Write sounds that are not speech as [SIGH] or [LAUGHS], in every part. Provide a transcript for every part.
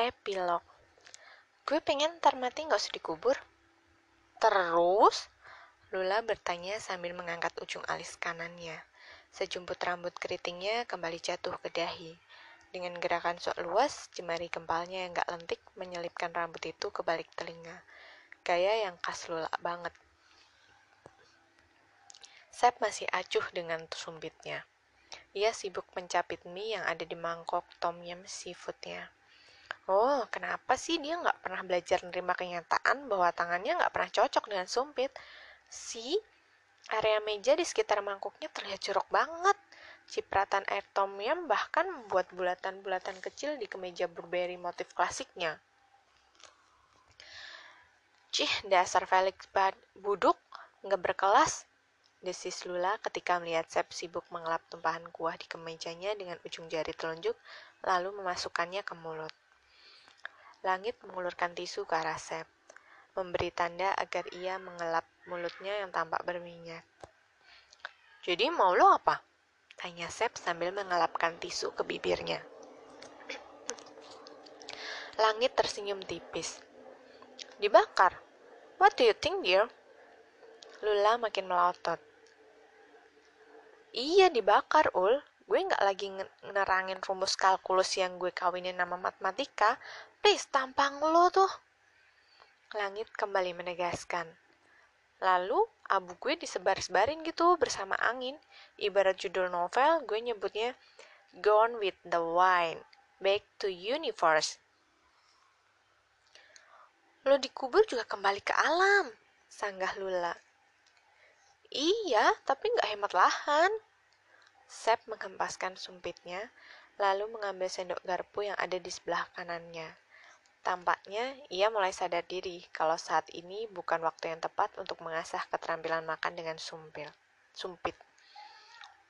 Epilog Gue pengen ntar mati gak usah dikubur. Terus? Lula bertanya sambil mengangkat ujung alis kanannya. Sejumput rambut keritingnya kembali jatuh ke dahi. Dengan gerakan sok luas, jemari kempalnya yang gak lentik menyelipkan rambut itu ke balik telinga. Gaya yang khas Lula banget. Sep masih acuh dengan sumbitnya. Ia sibuk mencapit mie yang ada di mangkok tom yum seafoodnya. Oh, kenapa sih dia nggak pernah belajar menerima kenyataan bahwa tangannya nggak pernah cocok dengan sumpit? Si, area meja di sekitar mangkuknya terlihat jorok banget. Cipratan air tom yum bahkan membuat bulatan-bulatan kecil di kemeja blueberry motif klasiknya. Cih, dasar Felix buduk, nggak berkelas, desis Lula ketika melihat Sep sibuk mengelap tumpahan kuah di kemejanya dengan ujung jari telunjuk, lalu memasukkannya ke mulut. Langit mengulurkan tisu ke arah Sep, memberi tanda agar ia mengelap mulutnya yang tampak berminyak. Jadi mau lo apa? Tanya Sep sambil mengelapkan tisu ke bibirnya. Langit tersenyum tipis. Dibakar. What do you think, dear? Lula makin melotot. Iya, dibakar, Ul gue nggak lagi nerangin rumus kalkulus yang gue kawinin nama matematika, please tampang lo tuh. Langit kembali menegaskan. Lalu abu gue disebar-sebarin gitu bersama angin. Ibarat judul novel, gue nyebutnya Gone with the Wine, Back to Universe. Lo dikubur juga kembali ke alam, sanggah Lula. Iya, tapi nggak hemat lahan. Sep menghempaskan sumpitnya, lalu mengambil sendok garpu yang ada di sebelah kanannya. Tampaknya ia mulai sadar diri kalau saat ini bukan waktu yang tepat untuk mengasah keterampilan makan dengan sumpil, sumpit.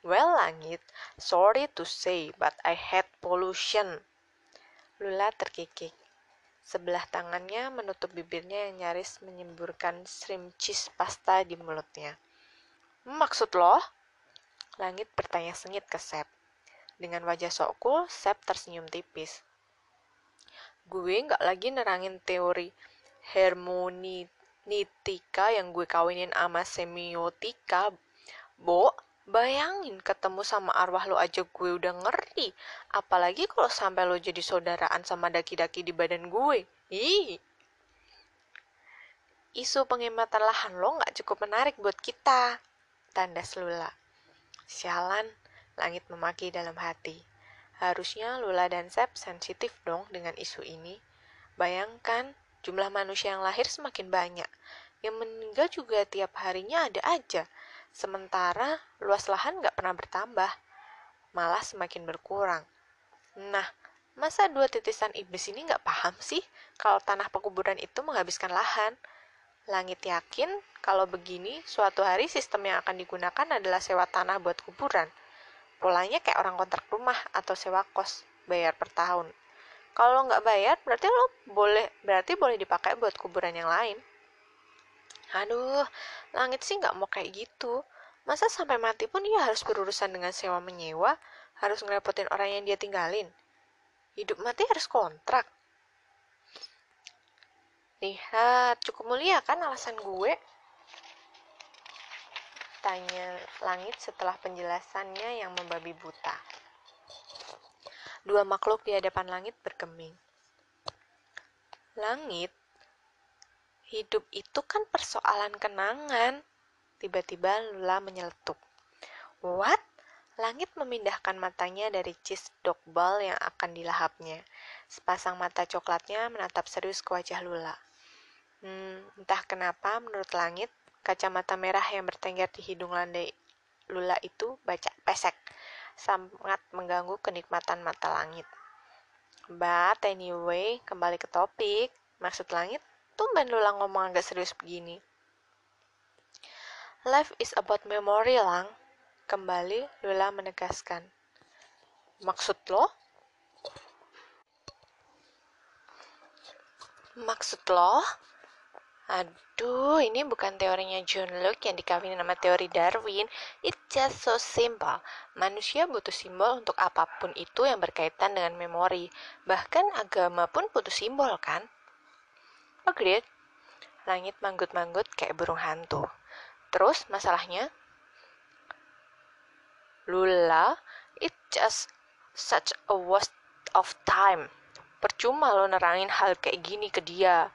Well, Langit, sorry to say, but I hate pollution. Lula terkikik. Sebelah tangannya menutup bibirnya yang nyaris menyemburkan shrimp cheese pasta di mulutnya. Maksud lo? Langit bertanya sengit ke Sep. Dengan wajah sok cool, Sep tersenyum tipis. Gue nggak lagi nerangin teori hermeneutika yang gue kawinin sama semiotika. Bo, bayangin ketemu sama arwah lo aja gue udah ngerti. Apalagi kalau sampai lo jadi saudaraan sama daki-daki di badan gue. Ih. Isu penghematan lahan lo nggak cukup menarik buat kita. Tanda Lula. Sialan, langit memaki dalam hati. Harusnya Lula dan Sep sensitif dong dengan isu ini. Bayangkan, jumlah manusia yang lahir semakin banyak. Yang meninggal juga tiap harinya ada aja. Sementara luas lahan nggak pernah bertambah. Malah semakin berkurang. Nah, masa dua titisan iblis ini nggak paham sih kalau tanah pekuburan itu menghabiskan lahan? Langit yakin kalau begini, suatu hari sistem yang akan digunakan adalah sewa tanah buat kuburan. Polanya kayak orang kontrak rumah atau sewa kos, bayar per tahun. Kalau nggak bayar, berarti lo boleh berarti boleh dipakai buat kuburan yang lain. Aduh, langit sih nggak mau kayak gitu. Masa sampai mati pun ia harus berurusan dengan sewa menyewa, harus ngerepotin orang yang dia tinggalin. Hidup mati harus kontrak. Lihat, cukup mulia kan alasan gue? Tanya langit setelah penjelasannya yang membabi buta. Dua makhluk di hadapan langit bergeming. Langit, hidup itu kan persoalan kenangan. Tiba-tiba Lula menyeletuk. What? Langit memindahkan matanya dari cheese dog ball yang akan dilahapnya. Sepasang mata coklatnya menatap serius ke wajah Lula. Hmm, entah kenapa menurut langit, kacamata merah yang bertengger di hidung landai Lula itu baca pesek, sangat mengganggu kenikmatan mata langit. But anyway, kembali ke topik. Maksud langit, tumben Lula ngomong agak serius begini. Life is about memory, Lang. Kembali Lula menegaskan. Maksud lo? Maksud lo? Aduh, ini bukan teorinya John Locke yang dikawinin sama teori Darwin. It's just so simple. Manusia butuh simbol untuk apa pun itu yang berkaitan dengan memori. Bahkan agama pun butuh simbol, kan? Agreed. Langit manggut-manggut kayak burung hantu. Terus masalahnya? Lula, it's just such a waste of time. Percuma lo nerangin hal kayak gini ke dia.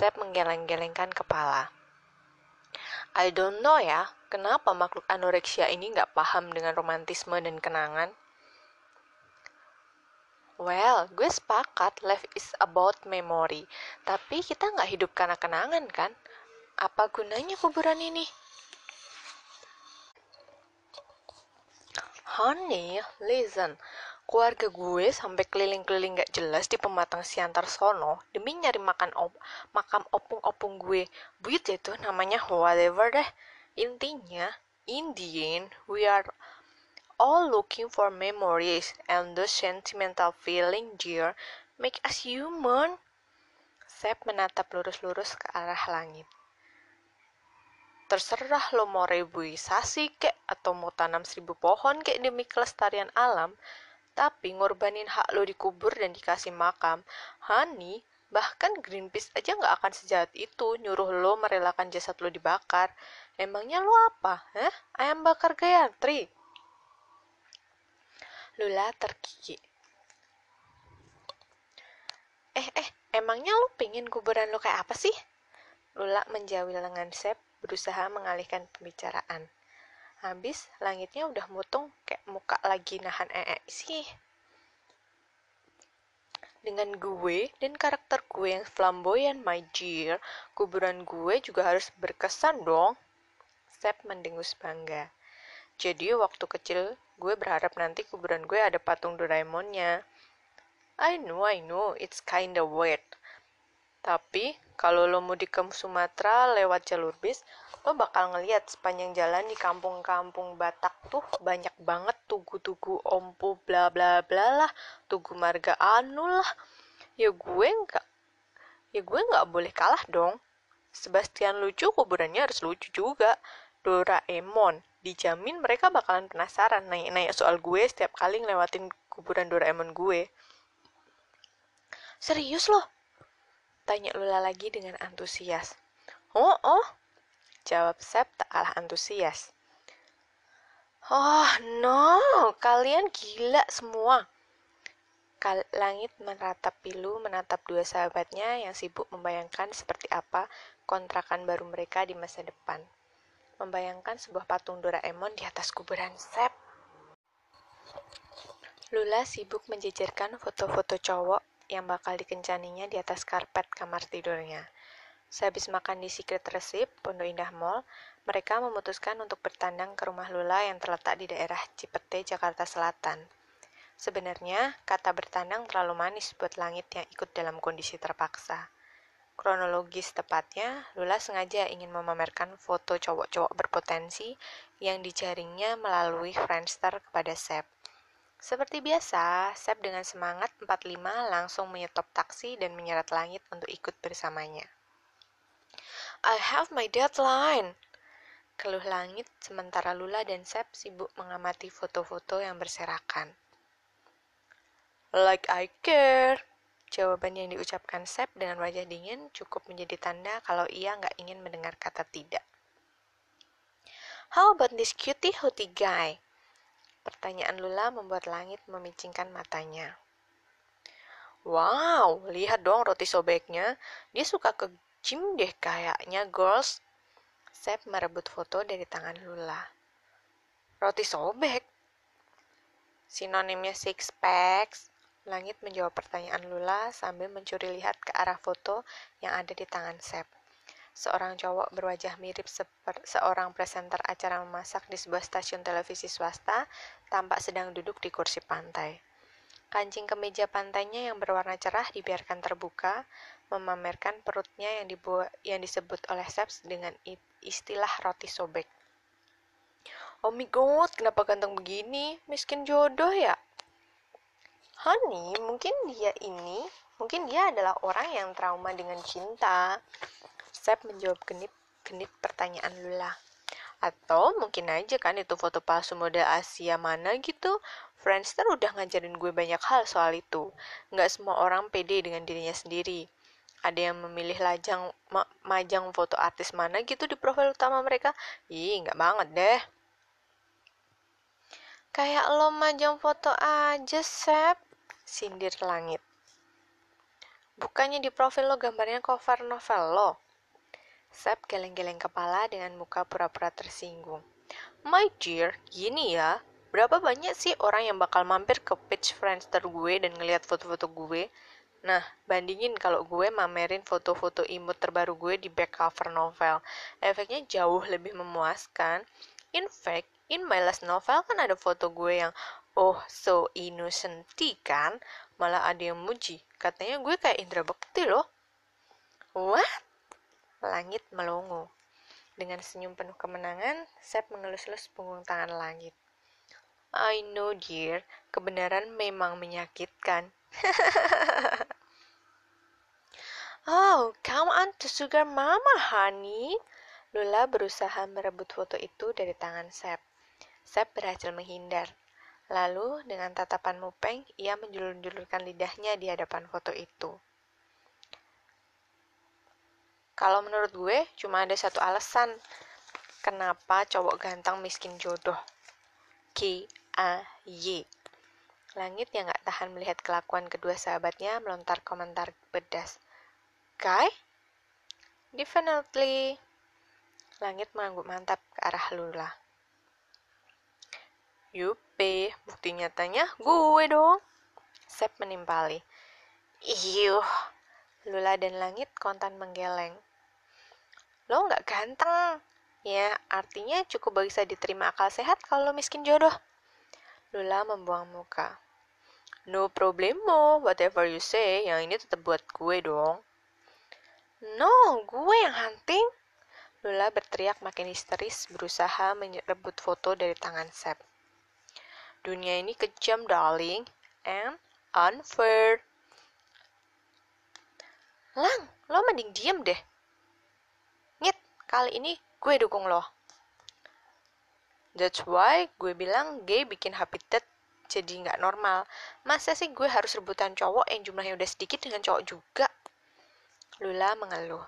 Sep menggeleng-gelengkan kepala. I don't know ya, kenapa makhluk anoreksia ini nggak paham dengan romantisme dan kenangan? Well, gue sepakat life is about memory. Tapi kita nggak hidup karena kenangan kan? Apa gunanya kuburan ini? Honey, listen. Keluarga gue sampai keliling-keliling gak jelas di pematang siantar sono demi nyari makan op makam opung-opung gue. Buit itu namanya whatever deh. Intinya, in the end, we are all looking for memories and the sentimental feeling dear make us human. Sep menatap lurus-lurus ke arah langit. Terserah lo mau rebuisasi kek atau mau tanam seribu pohon kek demi kelestarian alam, tapi ngorbanin hak lo dikubur dan dikasih makam. Hani, bahkan Greenpeace aja nggak akan sejahat itu nyuruh lo merelakan jasad lo dibakar. Emangnya lo apa? Hah? Ayam bakar Gayatri? Lula terkikik. Eh, eh, emangnya lo pengen kuburan lo kayak apa sih? Lula menjawil lengan Sep, berusaha mengalihkan pembicaraan. Habis langitnya udah mutung kayak muka lagi nahan ee sih. Dengan gue dan karakter gue yang flamboyan my dear, kuburan gue juga harus berkesan dong. Sep mendengus bangga. Jadi waktu kecil gue berharap nanti kuburan gue ada patung Doraemonnya. I know, I know, it's kinda weird. Tapi kalau lo mudik ke Sumatera lewat jalur bis, lo bakal ngeliat sepanjang jalan di kampung-kampung Batak tuh banyak banget tugu-tugu ompu bla bla bla lah, tugu marga anu lah. Ya gue nggak, ya gue nggak boleh kalah dong. Sebastian lucu, kuburannya harus lucu juga. Doraemon, dijamin mereka bakalan penasaran nanya-nanya soal gue setiap kali ngelewatin kuburan Doraemon gue. Serius loh? Tanya Lula lagi dengan antusias. Oh, oh, Jawab Sep tak kalah antusias. Oh no, kalian gila semua. Kal langit menatap pilu menatap dua sahabatnya yang sibuk membayangkan seperti apa kontrakan baru mereka di masa depan. Membayangkan sebuah patung Doraemon di atas kuburan Sep. Lula sibuk menjejerkan foto-foto cowok yang bakal dikencaninya di atas karpet kamar tidurnya. Sehabis makan di Secret Recipe, Pondok Indah Mall, mereka memutuskan untuk bertandang ke rumah Lula yang terletak di daerah Cipete, Jakarta Selatan. Sebenarnya, kata bertandang terlalu manis buat langit yang ikut dalam kondisi terpaksa. Kronologis tepatnya, Lula sengaja ingin memamerkan foto cowok-cowok berpotensi yang dijaringnya melalui Friendster kepada Sep. Seperti biasa, Sep dengan semangat 45 langsung menyetop taksi dan menyeret langit untuk ikut bersamanya. I have my deadline. Keluh langit sementara Lula dan Sep sibuk mengamati foto-foto yang berserakan. Like I care. Jawaban yang diucapkan Sep dengan wajah dingin cukup menjadi tanda kalau ia nggak ingin mendengar kata tidak. How about this cutie hootie guy? Pertanyaan Lula membuat langit memicingkan matanya. Wow, lihat dong roti sobeknya. Dia suka ke gym deh kayaknya, girls. Sep merebut foto dari tangan Lula. Roti sobek. Sinonimnya six packs. Langit menjawab pertanyaan Lula sambil mencuri lihat ke arah foto yang ada di tangan Sep. Seorang cowok berwajah mirip seorang presenter acara memasak di sebuah stasiun televisi swasta tampak sedang duduk di kursi pantai. Kancing kemeja pantainya yang berwarna cerah dibiarkan terbuka, memamerkan perutnya yang dibuat yang disebut oleh Seps dengan istilah roti sobek. Oh my god, kenapa ganteng begini? Miskin jodoh ya? Honey, mungkin dia ini, mungkin dia adalah orang yang trauma dengan cinta. Sep menjawab genip-genip pertanyaan Lula. Atau mungkin aja kan itu foto palsu model Asia mana gitu. Friendster udah ngajarin gue banyak hal soal itu. Nggak semua orang pede dengan dirinya sendiri. Ada yang memilih lajang ma majang foto artis mana gitu di profil utama mereka. Ih, nggak banget deh. Kayak lo majang foto aja, Sep. Sindir langit. Bukannya di profil lo gambarnya cover novel lo. Sep geleng-geleng kepala dengan muka pura-pura tersinggung. My dear, gini ya, berapa banyak sih orang yang bakal mampir ke page Friendster gue dan ngeliat foto-foto gue? Nah, bandingin kalau gue mamerin foto-foto imut terbaru gue di back cover novel. Efeknya jauh lebih memuaskan. In fact, in my last novel kan ada foto gue yang oh so innocent kan? Malah ada yang muji. Katanya gue kayak Indra Bekti loh. What? Langit melongo. Dengan senyum penuh kemenangan, Sep mengelus-elus punggung tangan langit. I know, dear. Kebenaran memang menyakitkan. [LAUGHS] oh, come on to sugar mama, honey. Lula berusaha merebut foto itu dari tangan Sep. Sep berhasil menghindar. Lalu, dengan tatapan mupeng, ia menjulur-julurkan lidahnya di hadapan foto itu. Kalau menurut gue, cuma ada satu alasan kenapa cowok ganteng miskin jodoh. K A Y. Langit yang gak tahan melihat kelakuan kedua sahabatnya melontar komentar pedas. Guy? Definitely. Langit mengangguk mantap ke arah Lula. Yupe, bukti nyatanya gue dong. Sep menimpali. Iyuh, Lula dan Langit kontan menggeleng lo nggak ganteng. Ya, artinya cukup bisa diterima akal sehat kalau lo miskin jodoh. Lula membuang muka. No problemo, whatever you say, yang ini tetap buat gue dong. No, gue yang hunting. Lula berteriak makin histeris berusaha merebut foto dari tangan Sep. Dunia ini kejam, darling, and unfair. Lang, lo mending diem deh. Kali ini gue dukung lo. That's why gue bilang gay bikin habitat jadi nggak normal. Masa sih gue harus rebutan cowok yang jumlahnya udah sedikit dengan cowok juga? Lula mengeluh.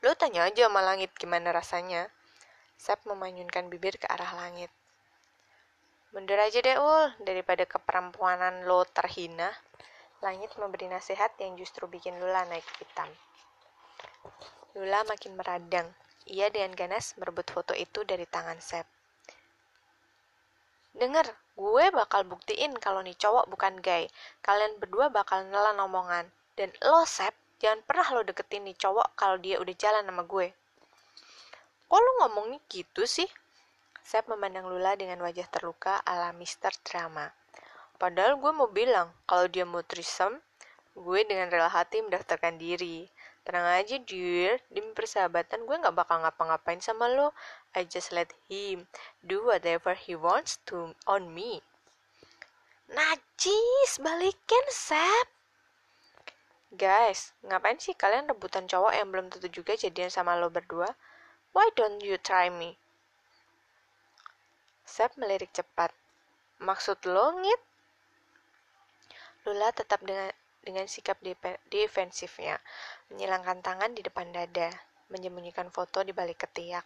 Lo tanya aja sama langit gimana rasanya. Sep memanyunkan bibir ke arah langit. Mundur aja deh ul, daripada keperempuanan lo terhina. Langit memberi nasihat yang justru bikin Lula naik hitam. Lula makin meradang. Ia dengan ganas merebut foto itu dari tangan Sep. Dengar, gue bakal buktiin kalau nih cowok bukan gay. Kalian berdua bakal nelan omongan. Dan lo, Sep, jangan pernah lo deketin nih cowok kalau dia udah jalan sama gue. Kok lo ngomongnya gitu sih? Sep memandang Lula dengan wajah terluka ala Mister Drama. Padahal gue mau bilang, kalau dia mau trisem, gue dengan rela hati mendaftarkan diri. Tenang aja, dear. Demi persahabatan, gue gak bakal ngapa-ngapain sama lo. I just let him do whatever he wants to on me. Najis, balikin, Sep. Guys, ngapain sih kalian rebutan cowok yang belum tentu juga jadian sama lo berdua? Why don't you try me? Sep melirik cepat. Maksud lo, ngit? Lula tetap dengan dengan sikap defensifnya, menyilangkan tangan di depan dada, menyembunyikan foto di balik ketiak.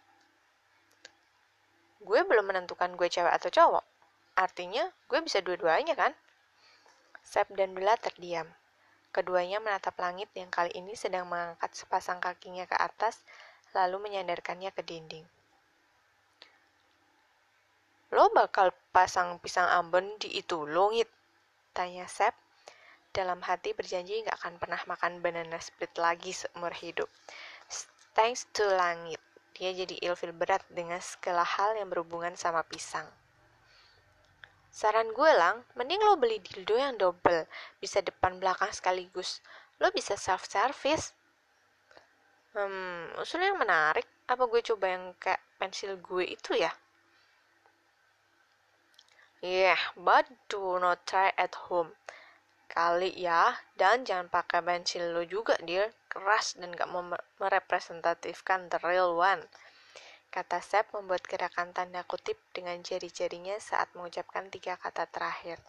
Gue belum menentukan gue cewek atau cowok. Artinya, gue bisa dua-duanya kan? Sep dan Bella terdiam. Keduanya menatap langit yang kali ini sedang mengangkat sepasang kakinya ke atas, lalu menyandarkannya ke dinding. Lo bakal pasang pisang ambon di itu, longit? Tanya Sep dalam hati berjanji nggak akan pernah makan banana split lagi seumur hidup. Thanks to langit, dia jadi ilfil berat dengan segala hal yang berhubungan sama pisang. Saran gue lang, mending lo beli dildo yang double, bisa depan belakang sekaligus. Lo bisa self-service. Hmm, usul yang menarik. Apa gue coba yang kayak pensil gue itu ya? Yeah, but do not try at home. Kali ya, dan jangan pakai pensil lo juga, dear. Keras dan gak merepresentatifkan the real one. Kata Sep membuat gerakan tanda kutip dengan jari-jarinya saat mengucapkan tiga kata terakhir.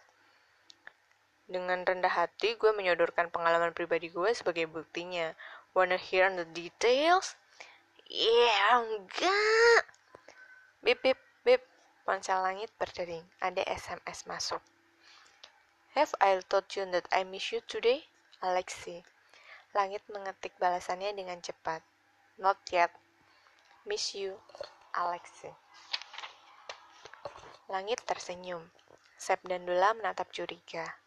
Dengan rendah hati, gue menyodorkan pengalaman pribadi gue sebagai buktinya. Wanna hear the details? Yeah, enggak. Bip, bip, bip. Ponsel langit berdering. Ada SMS masuk. Have I told you that I miss you today? Alexi. Langit mengetik balasannya dengan cepat. Not yet. Miss you, Alexi. Langit tersenyum. Sep dan Dula menatap curiga.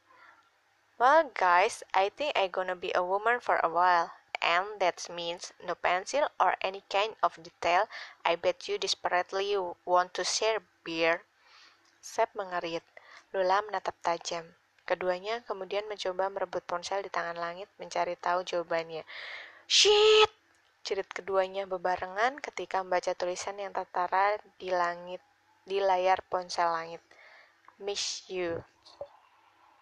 Well, guys, I think I gonna be a woman for a while. And that means no pencil or any kind of detail. I bet you desperately want to share beer. Sep mengerit. Lula menatap tajam. Keduanya kemudian mencoba merebut ponsel di tangan langit mencari tahu jawabannya. Shit! Cerit keduanya bebarengan ketika membaca tulisan yang tertara di langit di layar ponsel langit. Miss you.